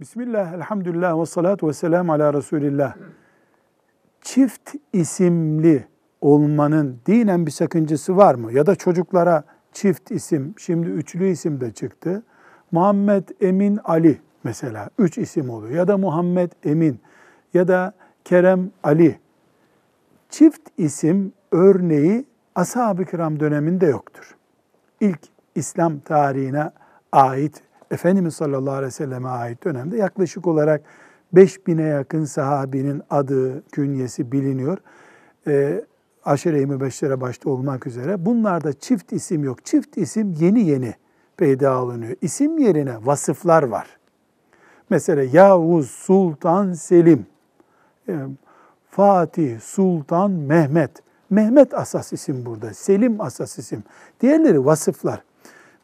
Bismillah, elhamdülillah ve salatu ve selamu ala Resulillah. Çift isimli olmanın dinen bir sakıncası var mı? Ya da çocuklara çift isim, şimdi üçlü isim de çıktı. Muhammed Emin Ali mesela, üç isim oluyor. Ya da Muhammed Emin ya da Kerem Ali. Çift isim örneği ashab-ı kiram döneminde yoktur. İlk İslam tarihine ait Efendimiz sallallahu aleyhi ve selleme ait dönemde yaklaşık olarak 5000'e yakın sahabinin adı, künyesi biliniyor. Ee, Aşere-i Mübeşşere başta olmak üzere. Bunlarda çift isim yok. Çift isim yeni yeni peyda alınıyor. İsim yerine vasıflar var. Mesela Yavuz Sultan Selim, e, Fatih Sultan Mehmet. Mehmet asas isim burada, Selim asas isim. Diğerleri vasıflar.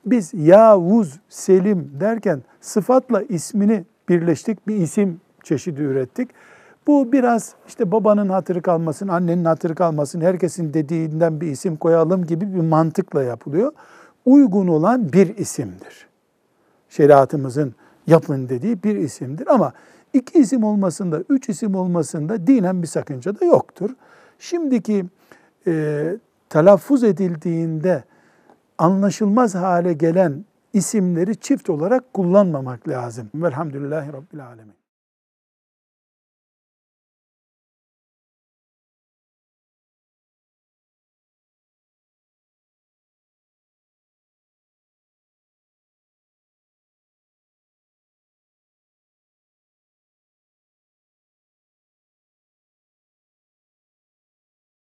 Biz Yavuz, Selim derken sıfatla ismini birleştik, bir isim çeşidi ürettik. Bu biraz işte babanın hatırı kalmasın, annenin hatırı kalmasın, herkesin dediğinden bir isim koyalım gibi bir mantıkla yapılıyor. Uygun olan bir isimdir. Şeriatımızın yapın dediği bir isimdir ama iki isim olmasında, üç isim olmasında dinen bir sakınca da yoktur. Şimdiki e, telaffuz edildiğinde anlaşılmaz hale gelen isimleri çift olarak kullanmamak lazım. Velhamdülillahi Rabbil Alemin.